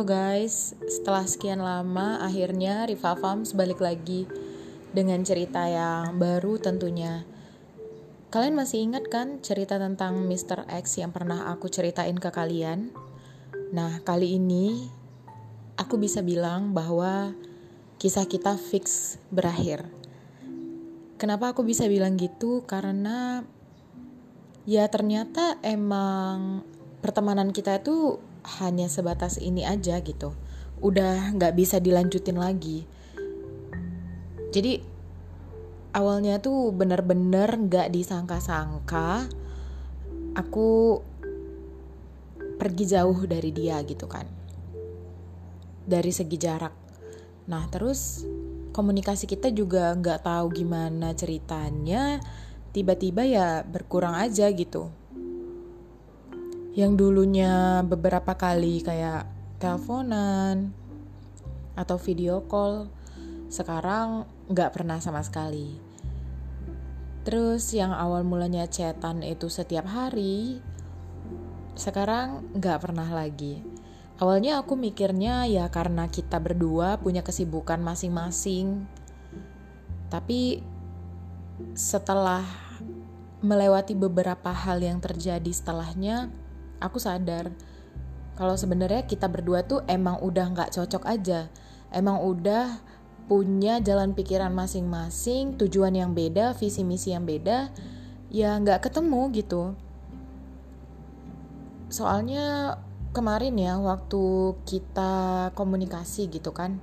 Guys, setelah sekian lama akhirnya Riva Farms balik lagi dengan cerita yang baru tentunya. Kalian masih ingat kan cerita tentang Mr. X yang pernah aku ceritain ke kalian? Nah, kali ini aku bisa bilang bahwa kisah kita fix berakhir. Kenapa aku bisa bilang gitu? Karena ya ternyata emang pertemanan kita itu hanya sebatas ini aja gitu. Udah nggak bisa dilanjutin lagi. Jadi awalnya tuh bener-bener nggak disangka-sangka aku pergi jauh dari dia gitu kan. Dari segi jarak. Nah terus komunikasi kita juga nggak tahu gimana ceritanya. Tiba-tiba ya berkurang aja gitu yang dulunya beberapa kali kayak teleponan atau video call sekarang nggak pernah sama sekali. Terus yang awal mulanya chatan itu setiap hari sekarang nggak pernah lagi. Awalnya aku mikirnya ya karena kita berdua punya kesibukan masing-masing. Tapi setelah melewati beberapa hal yang terjadi setelahnya aku sadar. Kalau sebenarnya kita berdua tuh emang udah nggak cocok aja. Emang udah punya jalan pikiran masing-masing tujuan yang beda visi misi yang beda ya nggak ketemu gitu. Soalnya kemarin ya waktu kita komunikasi gitu kan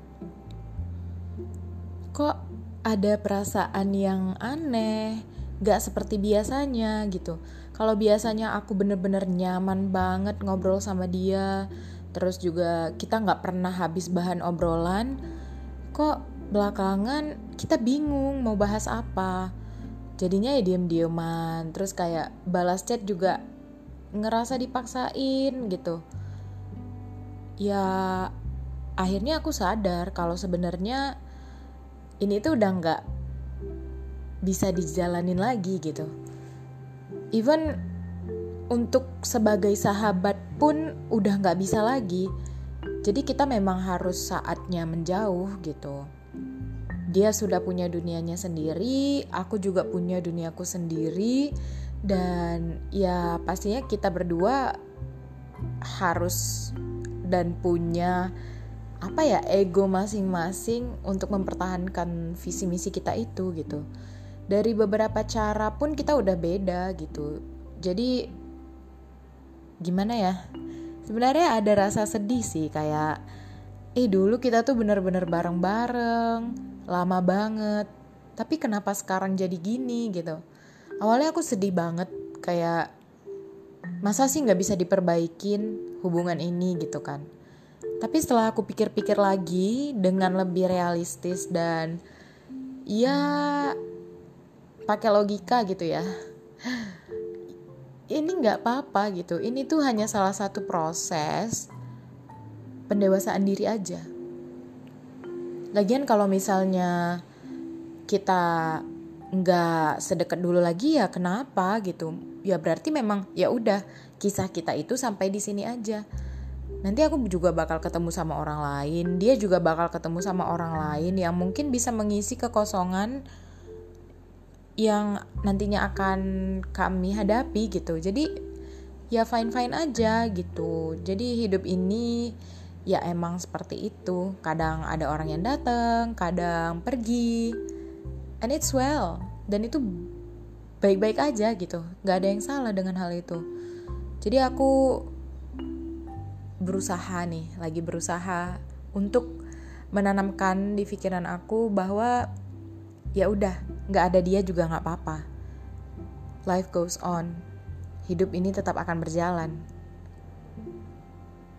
kok ada perasaan yang aneh gak seperti biasanya gitu kalau biasanya aku bener-bener nyaman banget ngobrol sama dia, terus juga kita nggak pernah habis bahan obrolan, kok belakangan kita bingung mau bahas apa. Jadinya ya diem-dieman, terus kayak balas chat juga ngerasa dipaksain gitu. Ya akhirnya aku sadar kalau sebenarnya ini tuh udah nggak bisa dijalanin lagi gitu even untuk sebagai sahabat pun udah nggak bisa lagi. Jadi kita memang harus saatnya menjauh gitu. Dia sudah punya dunianya sendiri aku juga punya duniaku sendiri dan ya pastinya kita berdua harus dan punya apa ya ego masing-masing untuk mempertahankan visi misi kita itu gitu dari beberapa cara pun kita udah beda gitu. Jadi gimana ya? Sebenarnya ada rasa sedih sih kayak eh dulu kita tuh bener-bener bareng-bareng lama banget tapi kenapa sekarang jadi gini? gitu. Awalnya aku sedih banget kayak masa sih nggak bisa diperbaikin hubungan ini? gitu kan. Tapi setelah aku pikir-pikir lagi dengan lebih realistis dan ya pakai logika gitu ya. Ini nggak apa-apa gitu. Ini tuh hanya salah satu proses pendewasaan diri aja. Lagian kalau misalnya kita nggak sedekat dulu lagi ya kenapa gitu? Ya berarti memang ya udah kisah kita itu sampai di sini aja. Nanti aku juga bakal ketemu sama orang lain dia juga bakal ketemu sama orang lain yang mungkin bisa mengisi kekosongan yang nantinya akan kami hadapi gitu. Jadi ya fine fine aja gitu. Jadi hidup ini ya emang seperti itu. Kadang ada orang yang datang kadang pergi. And it's well. Dan itu baik-baik aja gitu. Nggak ada yang salah dengan hal itu. Jadi aku berusaha nih lagi berusaha untuk menanamkan di pikiran aku bahwa ya udah nggak ada dia juga nggak apa-apa. Life goes on. Hidup ini tetap akan berjalan.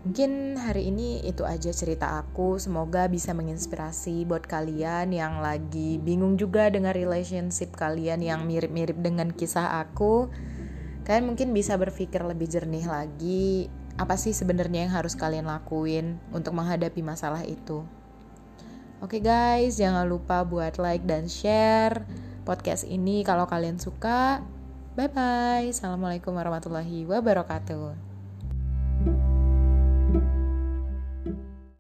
Mungkin hari ini itu aja cerita aku. Semoga bisa menginspirasi buat kalian yang lagi bingung juga dengan relationship kalian yang mirip-mirip dengan kisah aku. Kalian mungkin bisa berpikir lebih jernih lagi. Apa sih sebenarnya yang harus kalian lakuin untuk menghadapi masalah itu? Oke guys, jangan lupa buat like dan share podcast ini kalau kalian suka. Bye bye. Assalamualaikum warahmatullahi wabarakatuh.